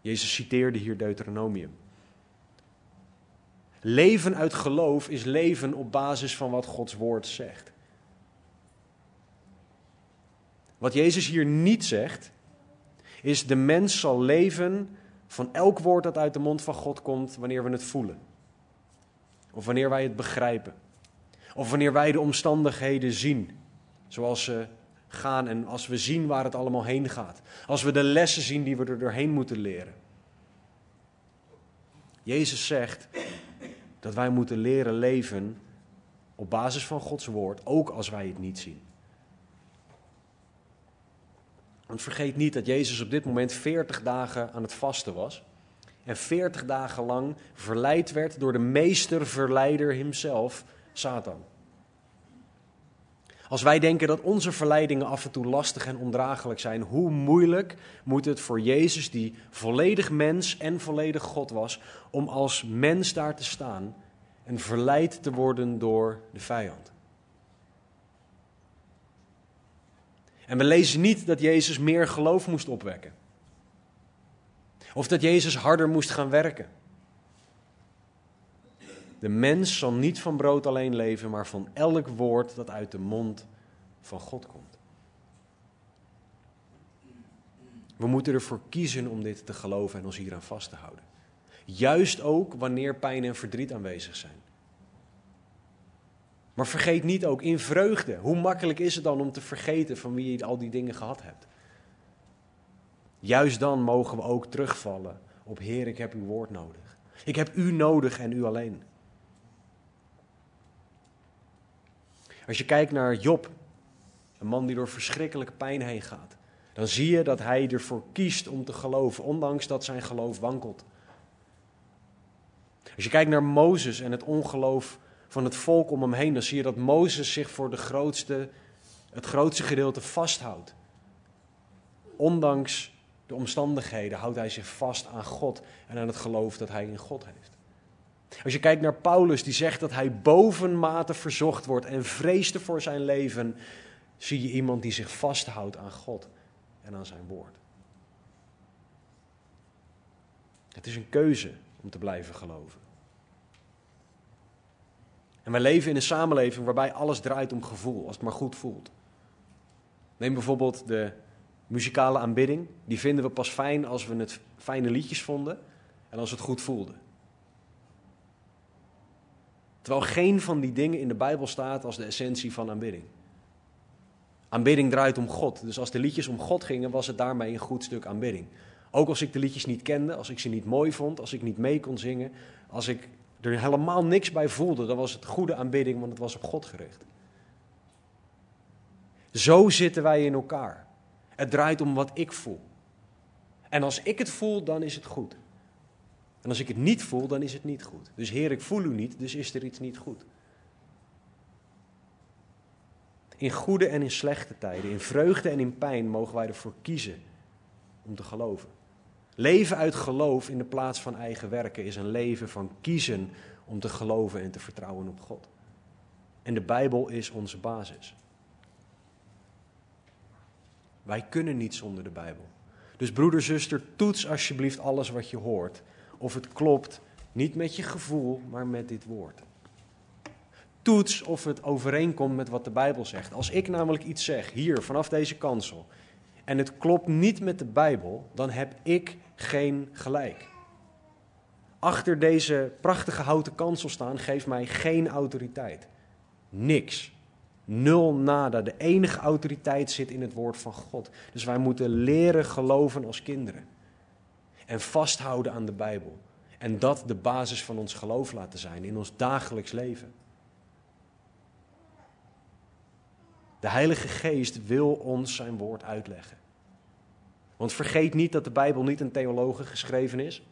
Jezus citeerde hier Deuteronomium. Leven uit geloof is leven op basis van wat Gods woord zegt. Wat Jezus hier niet zegt, is de mens zal leven van elk woord dat uit de mond van God komt wanneer we het voelen. Of wanneer wij het begrijpen. Of wanneer wij de omstandigheden zien zoals ze gaan en als we zien waar het allemaal heen gaat. Als we de lessen zien die we er doorheen moeten leren. Jezus zegt dat wij moeten leren leven op basis van Gods woord, ook als wij het niet zien. Want vergeet niet dat Jezus op dit moment 40 dagen aan het vasten was. En 40 dagen lang verleid werd door de meesterverleider Satan. Als wij denken dat onze verleidingen af en toe lastig en ondraaglijk zijn, hoe moeilijk moet het voor Jezus, die volledig mens en volledig God was, om als mens daar te staan en verleid te worden door de vijand? En we lezen niet dat Jezus meer geloof moest opwekken. Of dat Jezus harder moest gaan werken. De mens zal niet van brood alleen leven, maar van elk woord dat uit de mond van God komt. We moeten ervoor kiezen om dit te geloven en ons hieraan vast te houden. Juist ook wanneer pijn en verdriet aanwezig zijn. Maar vergeet niet ook in vreugde. Hoe makkelijk is het dan om te vergeten van wie je al die dingen gehad hebt? Juist dan mogen we ook terugvallen op Heer, ik heb uw woord nodig. Ik heb u nodig en u alleen. Als je kijkt naar Job, een man die door verschrikkelijke pijn heen gaat, dan zie je dat hij ervoor kiest om te geloven, ondanks dat zijn geloof wankelt. Als je kijkt naar Mozes en het ongeloof van het volk om hem heen, dan zie je dat Mozes zich voor de grootste, het grootste gedeelte vasthoudt. Ondanks de omstandigheden houdt hij zich vast aan God en aan het geloof dat hij in God heeft. Als je kijkt naar Paulus, die zegt dat hij bovenmate verzocht wordt en vreesde voor zijn leven, zie je iemand die zich vasthoudt aan God en aan zijn woord. Het is een keuze om te blijven geloven. En wij leven in een samenleving waarbij alles draait om gevoel, als het maar goed voelt. Neem bijvoorbeeld de muzikale aanbidding. Die vinden we pas fijn als we het fijne liedjes vonden en als het goed voelde. Terwijl geen van die dingen in de Bijbel staat als de essentie van aanbidding. Aanbidding draait om God. Dus als de liedjes om God gingen, was het daarmee een goed stuk aanbidding. Ook als ik de liedjes niet kende, als ik ze niet mooi vond, als ik niet mee kon zingen, als ik er helemaal niks bij voelde, dan was het goede aanbidding, want het was op God gericht. Zo zitten wij in elkaar. Het draait om wat ik voel. En als ik het voel, dan is het goed. En als ik het niet voel, dan is het niet goed. Dus Heer, ik voel u niet, dus is er iets niet goed. In goede en in slechte tijden, in vreugde en in pijn mogen wij ervoor kiezen om te geloven. Leven uit geloof in de plaats van eigen werken is een leven van kiezen om te geloven en te vertrouwen op God. En de Bijbel is onze basis. Wij kunnen niet zonder de Bijbel. Dus broeder, zuster, toets alsjeblieft alles wat je hoort. Of het klopt, niet met je gevoel, maar met dit woord. Toets of het overeenkomt met wat de Bijbel zegt. Als ik namelijk iets zeg, hier, vanaf deze kansel, en het klopt niet met de Bijbel, dan heb ik geen gelijk. Achter deze prachtige houten kansel staan geeft mij geen autoriteit. Niks. Nul nada. De enige autoriteit zit in het woord van God. Dus wij moeten leren geloven als kinderen. En vasthouden aan de Bijbel. En dat de basis van ons geloof laten zijn in ons dagelijks leven. De Heilige Geest wil ons zijn woord uitleggen. Want vergeet niet dat de Bijbel niet aan theologen geschreven is.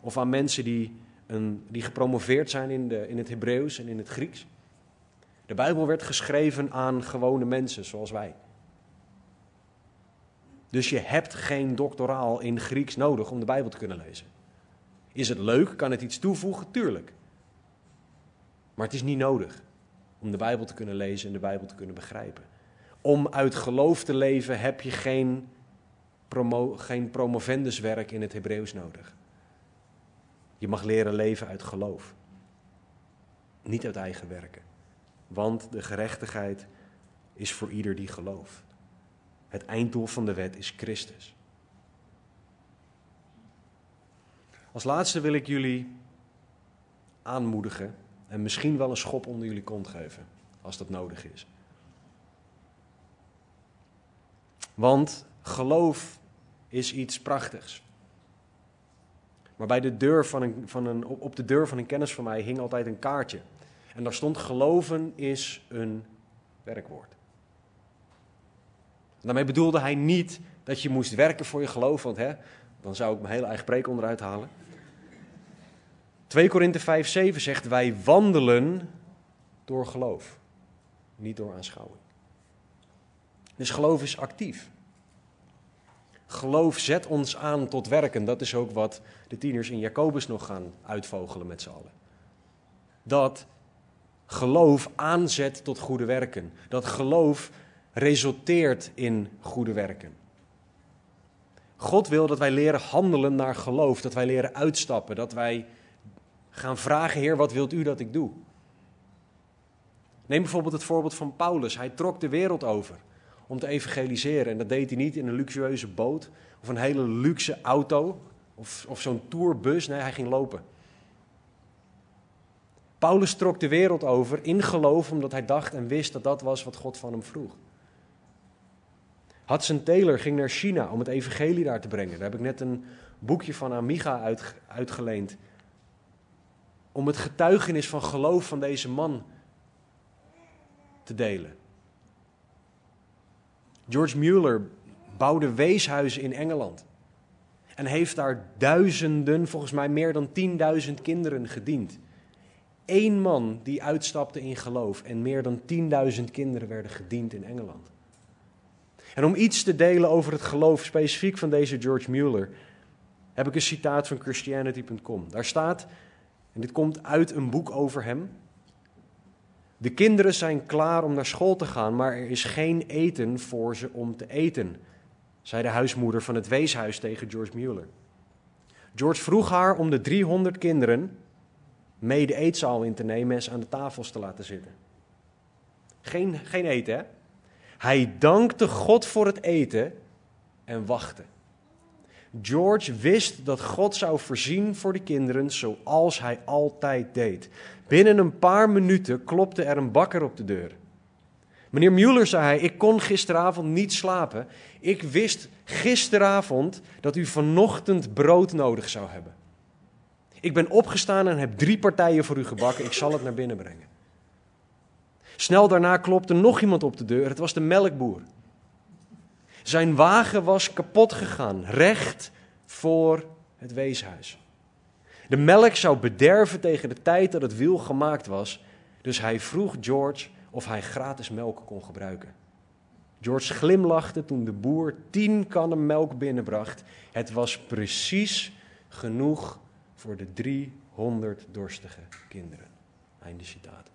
Of aan mensen die, een, die gepromoveerd zijn in, de, in het Hebreeuws en in het Grieks. De Bijbel werd geschreven aan gewone mensen zoals wij. Dus je hebt geen doctoraal in Grieks nodig om de Bijbel te kunnen lezen. Is het leuk? Kan het iets toevoegen? Tuurlijk. Maar het is niet nodig om de Bijbel te kunnen lezen en de Bijbel te kunnen begrijpen. Om uit geloof te leven heb je geen, promo, geen promovenduswerk in het Hebreeuws nodig. Je mag leren leven uit geloof. Niet uit eigen werken. Want de gerechtigheid is voor ieder die gelooft. Het einddoel van de wet is Christus. Als laatste wil ik jullie aanmoedigen en misschien wel een schop onder jullie kont geven, als dat nodig is. Want geloof is iets prachtigs. Maar bij de deur van een, van een, op de deur van een kennis van mij hing altijd een kaartje. En daar stond geloven is een werkwoord. daarmee bedoelde hij niet dat je moest werken voor je geloof, want hè, dan zou ik mijn hele eigen preek onderuit halen. 2 Korinthe 5, 7 zegt: Wij wandelen door geloof, niet door aanschouwing. Dus geloof is actief. Geloof zet ons aan tot werken. Dat is ook wat de tieners in Jacobus nog gaan uitvogelen met z'n allen. Dat geloof aanzet tot goede werken. Dat geloof resulteert in goede werken. God wil dat wij leren handelen naar geloof, dat wij leren uitstappen, dat wij gaan vragen, Heer, wat wilt u dat ik doe? Neem bijvoorbeeld het voorbeeld van Paulus. Hij trok de wereld over om te evangeliseren. En dat deed hij niet in een luxueuze boot of een hele luxe auto of, of zo'n tourbus. Nee, hij ging lopen. Paulus trok de wereld over in geloof omdat hij dacht en wist dat dat was wat God van hem vroeg. Hudson Taylor ging naar China om het evangelie daar te brengen. Daar heb ik net een boekje van Amiga uit, uitgeleend om het getuigenis van geloof van deze man te delen. George Mueller bouwde weeshuizen in Engeland. En heeft daar duizenden, volgens mij meer dan 10.000 kinderen gediend. Eén man die uitstapte in geloof en meer dan 10.000 kinderen werden gediend in Engeland. En om iets te delen over het geloof specifiek van deze George Mueller, heb ik een citaat van Christianity.com. Daar staat en dit komt uit een boek over hem. De kinderen zijn klaar om naar school te gaan, maar er is geen eten voor ze om te eten, zei de huismoeder van het weeshuis tegen George Mueller. George vroeg haar om de 300 kinderen mee de eetzaal in te nemen en ze aan de tafels te laten zitten. Geen, geen eten, hè? Hij dankte God voor het eten en wachtte. George wist dat God zou voorzien voor de kinderen zoals hij altijd deed. Binnen een paar minuten klopte er een bakker op de deur. Meneer Mueller, zei hij, ik kon gisteravond niet slapen. Ik wist gisteravond dat u vanochtend brood nodig zou hebben. Ik ben opgestaan en heb drie partijen voor u gebakken. Ik zal het naar binnen brengen. Snel daarna klopte nog iemand op de deur. Het was de melkboer. Zijn wagen was kapot gegaan, recht voor het weeshuis. De melk zou bederven tegen de tijd dat het wiel gemaakt was, dus hij vroeg George of hij gratis melk kon gebruiken. George glimlachte toen de boer tien kannen melk binnenbracht. Het was precies genoeg voor de 300 dorstige kinderen. Einde citaat.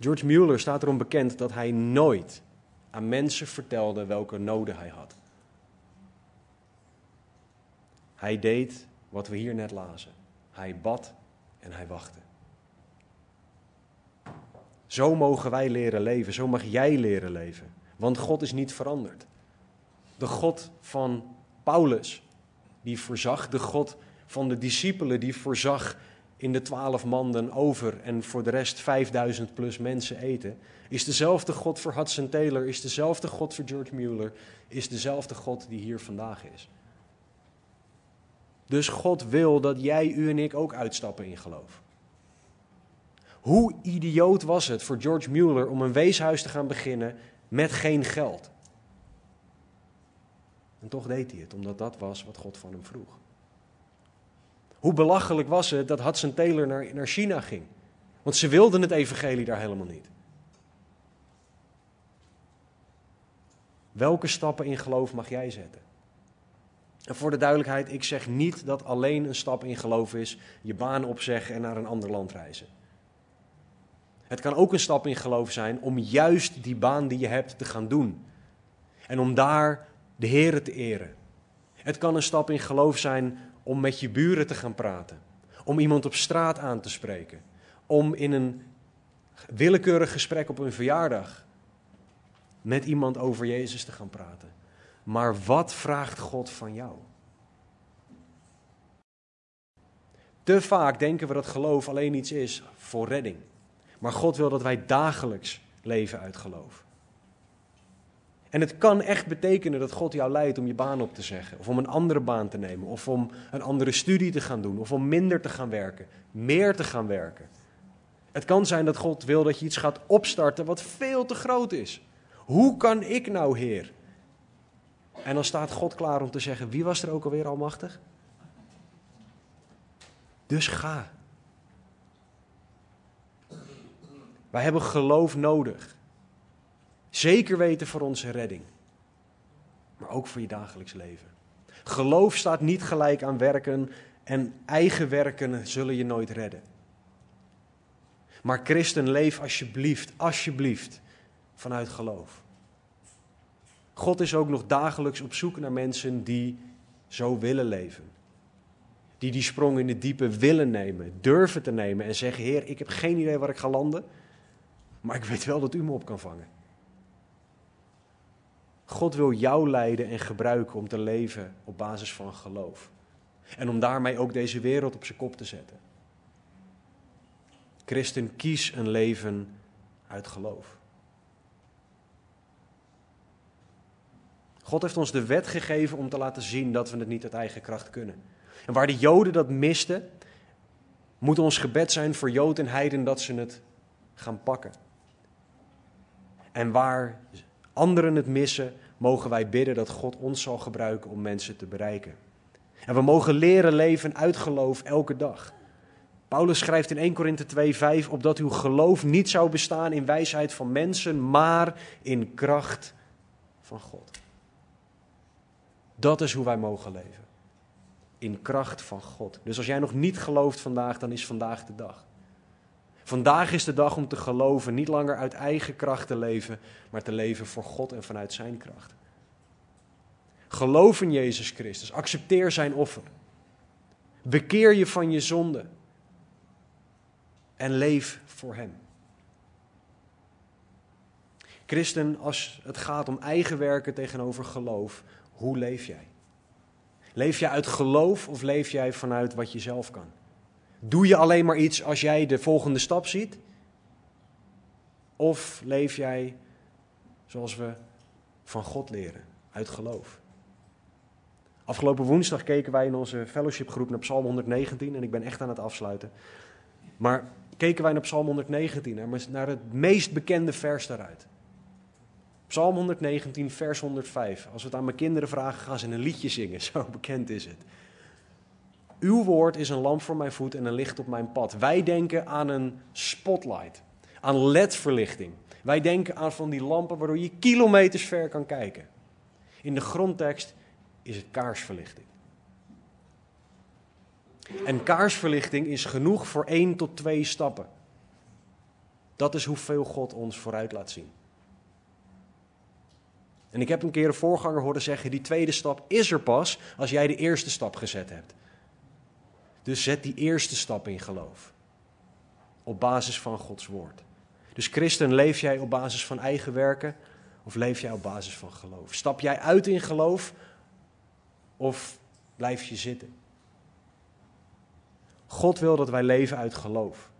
George Mueller staat erom bekend dat hij nooit aan mensen vertelde welke noden hij had. Hij deed wat we hier net lazen. Hij bad en hij wachtte. Zo mogen wij leren leven, zo mag jij leren leven. Want God is niet veranderd. De God van Paulus, die voorzag, de God van de discipelen, die voorzag in de twaalf manden over en voor de rest 5000 plus mensen eten, is dezelfde God voor Hudson Taylor, is dezelfde God voor George Mueller, is dezelfde God die hier vandaag is. Dus God wil dat jij, u en ik ook uitstappen in geloof. Hoe idioot was het voor George Mueller om een weeshuis te gaan beginnen met geen geld. En toch deed hij het, omdat dat was wat God van hem vroeg. Hoe belachelijk was het dat Hudson Taylor naar, naar China ging? Want ze wilden het evangelie daar helemaal niet. Welke stappen in geloof mag jij zetten? En voor de duidelijkheid, ik zeg niet dat alleen een stap in geloof is je baan opzeggen en naar een ander land reizen. Het kan ook een stap in geloof zijn om juist die baan die je hebt te gaan doen. En om daar de Here te eren. Het kan een stap in geloof zijn om met je buren te gaan praten. Om iemand op straat aan te spreken. Om in een willekeurig gesprek op een verjaardag met iemand over Jezus te gaan praten. Maar wat vraagt God van jou? Te vaak denken we dat geloof alleen iets is voor redding. Maar God wil dat wij dagelijks leven uit geloof. En het kan echt betekenen dat God jou leidt om je baan op te zeggen, of om een andere baan te nemen, of om een andere studie te gaan doen, of om minder te gaan werken, meer te gaan werken. Het kan zijn dat God wil dat je iets gaat opstarten wat veel te groot is. Hoe kan ik nou, Heer? En dan staat God klaar om te zeggen: Wie was er ook alweer almachtig? Dus ga. Wij hebben geloof nodig. Zeker weten voor onze redding. Maar ook voor je dagelijks leven. Geloof staat niet gelijk aan werken en eigen werken zullen je nooit redden. Maar christen, leef alsjeblieft, alsjeblieft vanuit geloof. God is ook nog dagelijks op zoek naar mensen die zo willen leven. Die die sprong in de diepe willen nemen, durven te nemen en zeggen: Heer, ik heb geen idee waar ik ga landen, maar ik weet wel dat u me op kan vangen. God wil jou leiden en gebruiken om te leven op basis van geloof. En om daarmee ook deze wereld op zijn kop te zetten. Christen, kies een leven uit geloof. God heeft ons de wet gegeven om te laten zien dat we het niet uit eigen kracht kunnen. En waar de Joden dat misten, moet ons gebed zijn voor Jood en Heiden dat ze het gaan pakken. En waar anderen het missen, mogen wij bidden dat God ons zal gebruiken om mensen te bereiken. En we mogen leren leven uit geloof elke dag. Paulus schrijft in 1 Korinthe 2:5 opdat uw geloof niet zou bestaan in wijsheid van mensen, maar in kracht van God. Dat is hoe wij mogen leven. In kracht van God. Dus als jij nog niet gelooft vandaag, dan is vandaag de dag. Vandaag is de dag om te geloven, niet langer uit eigen kracht te leven, maar te leven voor God en vanuit Zijn kracht. Geloof in Jezus Christus, accepteer Zijn offer. Bekeer je van je zonde en leef voor Hem. Christen, als het gaat om eigen werken tegenover geloof, hoe leef jij? Leef jij uit geloof of leef jij vanuit wat je zelf kan? Doe je alleen maar iets als jij de volgende stap ziet? Of leef jij zoals we van God leren, uit geloof? Afgelopen woensdag keken wij in onze fellowshipgroep naar Psalm 119 en ik ben echt aan het afsluiten. Maar keken wij naar Psalm 119, naar het meest bekende vers daaruit. Psalm 119, vers 105. Als we het aan mijn kinderen vragen, gaan ze een liedje zingen. Zo bekend is het. Uw woord is een lamp voor mijn voet en een licht op mijn pad. Wij denken aan een spotlight, aan ledverlichting. Wij denken aan van die lampen waardoor je kilometers ver kan kijken. In de grondtekst is het kaarsverlichting. En kaarsverlichting is genoeg voor één tot twee stappen. Dat is hoeveel God ons vooruit laat zien. En ik heb een keer een voorganger horen zeggen: die tweede stap is er pas als jij de eerste stap gezet hebt. Dus zet die eerste stap in geloof. Op basis van Gods woord. Dus christen, leef jij op basis van eigen werken of leef jij op basis van geloof? Stap jij uit in geloof of blijf je zitten? God wil dat wij leven uit geloof.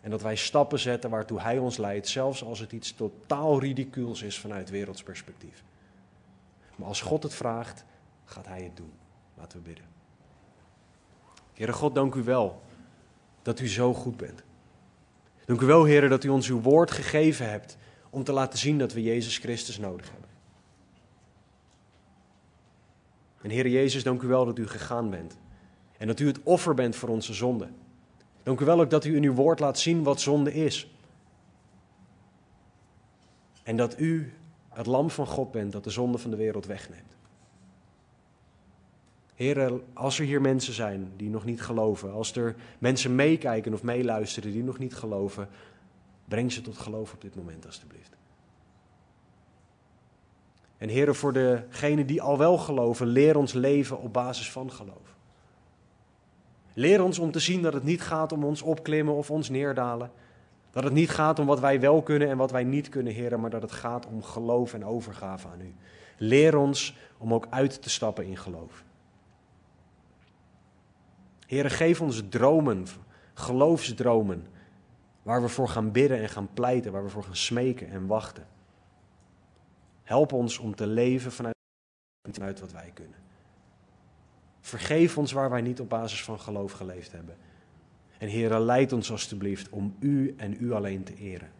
En dat wij stappen zetten waartoe Hij ons leidt, zelfs als het iets totaal ridicules is vanuit werelds perspectief. Maar als God het vraagt, gaat Hij het doen. Laten we bidden. Heere God, dank u wel dat u zo goed bent. Dank u wel, Heer, dat u ons uw woord gegeven hebt om te laten zien dat we Jezus Christus nodig hebben. En Heer Jezus, dank u wel dat u gegaan bent. En dat u het offer bent voor onze zonde. Dank u wel ook dat u in uw woord laat zien wat zonde is. En dat u het lam van God bent dat de zonde van de wereld wegneemt. Heren, als er hier mensen zijn die nog niet geloven, als er mensen meekijken of meeluisteren die nog niet geloven, breng ze tot geloof op dit moment alstublieft. En heren, voor degenen die al wel geloven, leer ons leven op basis van geloof. Leer ons om te zien dat het niet gaat om ons opklimmen of ons neerdalen. Dat het niet gaat om wat wij wel kunnen en wat wij niet kunnen, heren, maar dat het gaat om geloof en overgave aan u. Leer ons om ook uit te stappen in geloof. Heren, geef ons dromen, geloofsdromen, waar we voor gaan bidden en gaan pleiten, waar we voor gaan smeken en wachten. Help ons om te leven vanuit wat wij kunnen. Vergeef ons waar wij niet op basis van geloof geleefd hebben. En Heere, leid ons alstublieft om U en U alleen te eren.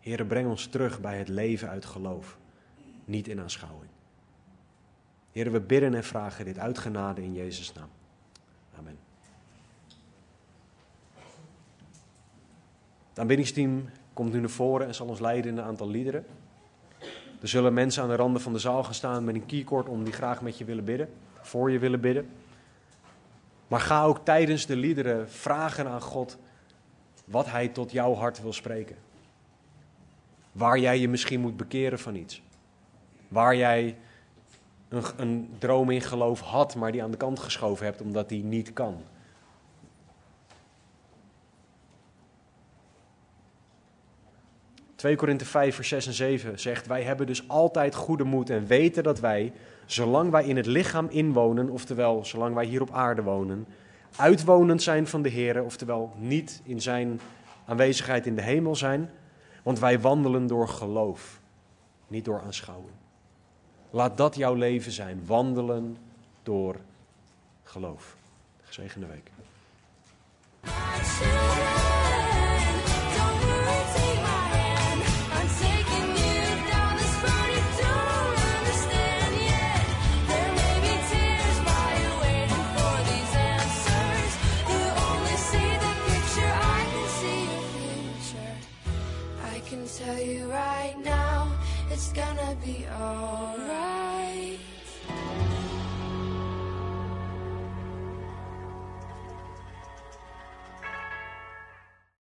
Heere, breng ons terug bij het leven uit geloof, niet in aanschouwing. Heere, we bidden en vragen dit uit genade in Jezus' naam. Amen. Het aanbiddingsteam komt nu naar voren en zal ons leiden in een aantal liederen. Er zullen mensen aan de randen van de zaal gaan staan met een keycord om die graag met je willen bidden, voor je willen bidden. Maar ga ook tijdens de liederen vragen aan God wat Hij tot jouw hart wil spreken. Waar jij je misschien moet bekeren van iets. Waar jij een, een droom in geloof had, maar die aan de kant geschoven hebt omdat die niet kan. 2 Korinthe 5, vers 6 en 7 zegt: Wij hebben dus altijd goede moed en weten dat wij, zolang wij in het lichaam inwonen, oftewel zolang wij hier op aarde wonen, uitwonend zijn van de Heer, oftewel niet in zijn aanwezigheid in de hemel zijn, want wij wandelen door geloof, niet door aanschouwen. Laat dat jouw leven zijn, wandelen door geloof. Gezegende week. tell you right now, it's gonna be alright.